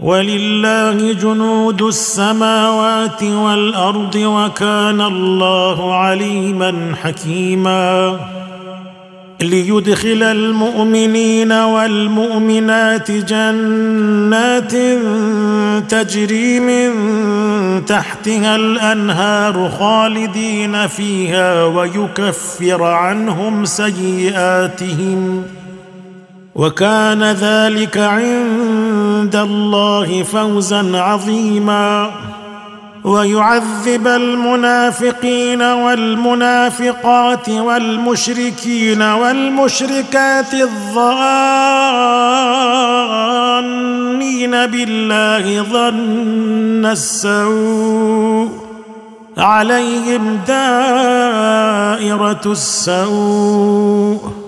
ولله جنود السماوات والأرض وكان الله عليما حكيما. ليدخل المؤمنين والمؤمنات جنات تجري من تحتها الأنهار خالدين فيها ويكفر عنهم سيئاتهم. وكان ذلك عند الله فوزا عظيما. ويعذب المنافقين والمنافقات والمشركين والمشركات الظانين بالله ظن السوء. عليهم دائرة السوء.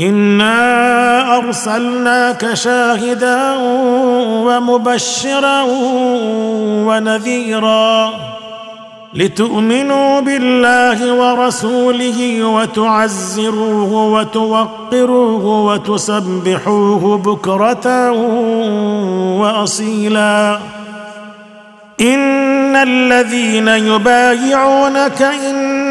انا ارسلناك شاهدا ومبشرا ونذيرا لتؤمنوا بالله ورسوله وتعزروه وتوقروه وتسبحوه بكره واصيلا ان الذين يبايعونك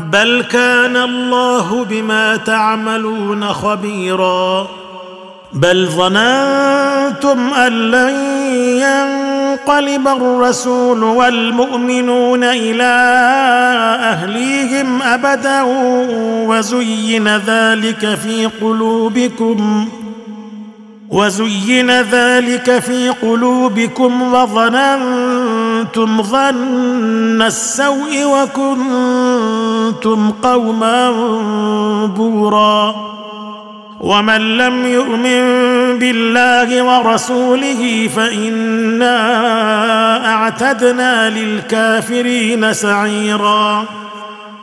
بل كان الله بما تعملون خبيرا. بل ظننتم أن لن ينقلب الرسول والمؤمنون إلى أهليهم أبدا وزين ذلك في قلوبكم وزين ذلك في قلوبكم وظننتم ظن السوء وكنتم قوما بورا ومن لم يؤمن بالله ورسوله فإنا أعتدنا للكافرين سعيرا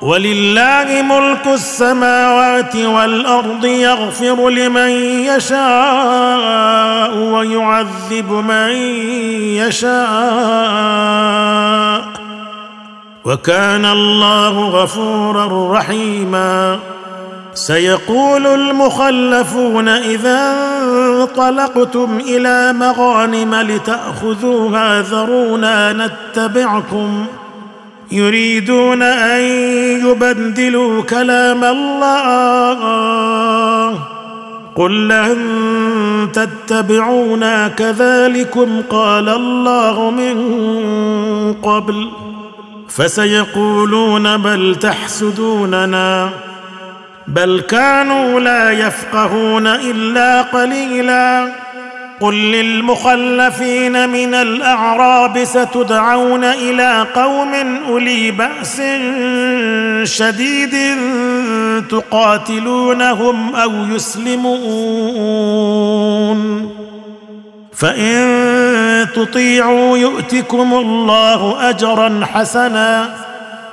ولله ملك السماوات والأرض يغفر لمن يشاء ويعذب من يشاء. وكان الله غفورا رحيما. سيقول المخلفون إذا انطلقتم إلى مغانم لتأخذوها ذرونا نتبعكم. يريدون أن يبدلوا كلام الله. قل لن تتبعونا كذلكم قال الله من قبل. فسيقولون بل تحسدوننا. بل كانوا لا يفقهون إلا قليلا. قل للمخلفين من الأعراب ستدعون إلى قوم أولي بأس شديد تقاتلونهم أو يسلمون. فإن تطيعوا يؤتكم الله أجرا حسنا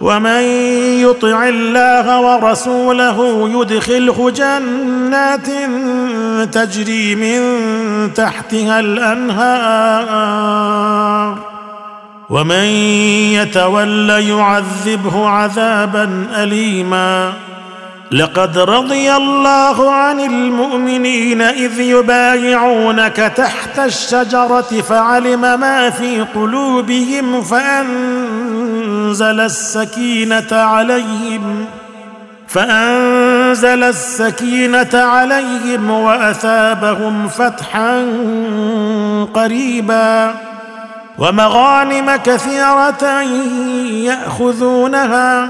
ومن يطع الله ورسوله يدخله جنات تجري من تحتها الأنهار. ومن يتول يعذبه عذابا اليما. لقد رضي الله عن المؤمنين إذ يبايعونك تحت الشجرة فعلم ما في قلوبهم فأنزل السكينة عليهم فأنزل السكينة عليهم وأثابهم فتحا قريبا. ومغانم كثيرة يأخذونها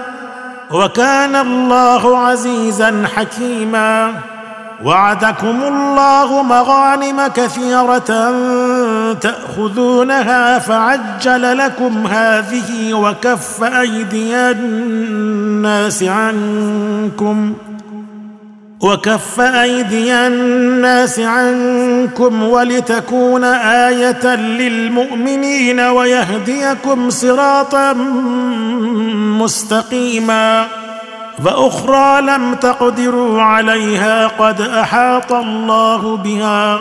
وكان الله عزيزا حكيما. وعدكم الله مغانم كثيرة تأخذونها فعجل لكم هذه وكف أيدي الناس عنكم وكف أيدي الناس عنكم ولتكون آية للمؤمنين ويهديكم صراطا مستقيما وأخرى لم تقدروا عليها قد أحاط الله بها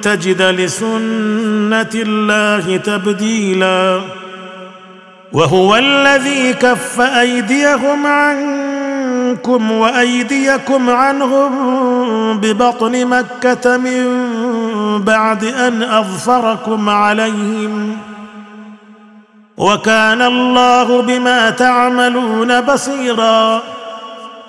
تجد لسنة الله تبديلا. وهو الذي كف أيديهم عنكم وأيديكم عنهم ببطن مكة من بعد أن أظفركم عليهم. وكان الله بما تعملون بصيرا.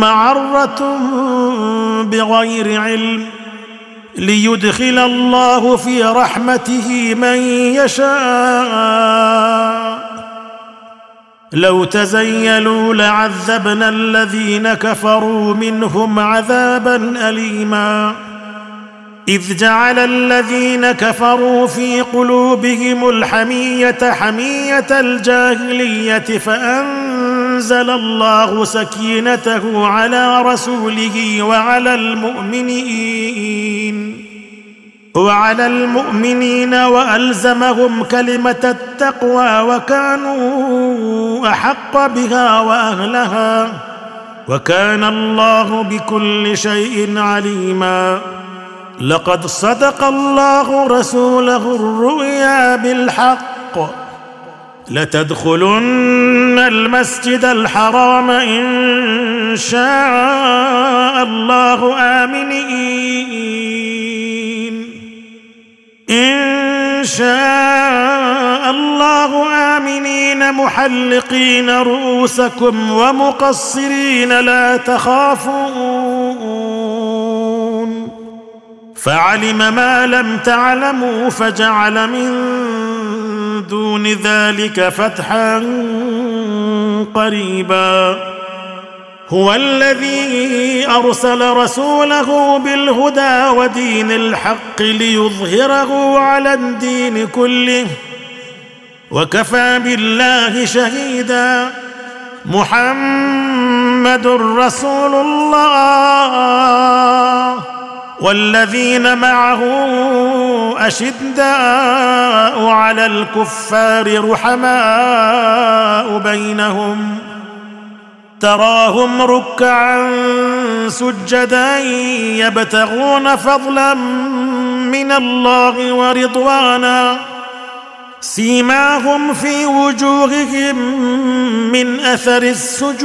معرة بغير علم ليدخل الله في رحمته من يشاء. لو تزيلوا لعذبنا الذين كفروا منهم عذابا اليما. إذ جعل الذين كفروا في قلوبهم الحمية حمية الجاهلية فانزل الله سكينته على رسوله وعلى المؤمنين وعلى المؤمنين وألزمهم كلمة التقوى وكانوا أحق بها وأهلها وكان الله بكل شيء عليما. لقد صدق الله رسوله الرؤيا بالحق. لتدخلن المسجد الحرام إن شاء الله آمنين. إن شاء الله آمنين محلقين رؤوسكم ومقصرين لا تخافون. فعلم ما لم تعلموا فجعل من دون ذلك فتحا قريبا. هو الذي أرسل رسوله بالهدى ودين الحق ليظهره على الدين كله وكفى بالله شهيدا. محمد رسول الله. والذين معه أشداء على الكفار رحماء بينهم تراهم ركعا سجدا يبتغون فضلا من الله ورضوانا سيماهم في وجوههم من أثر السجود.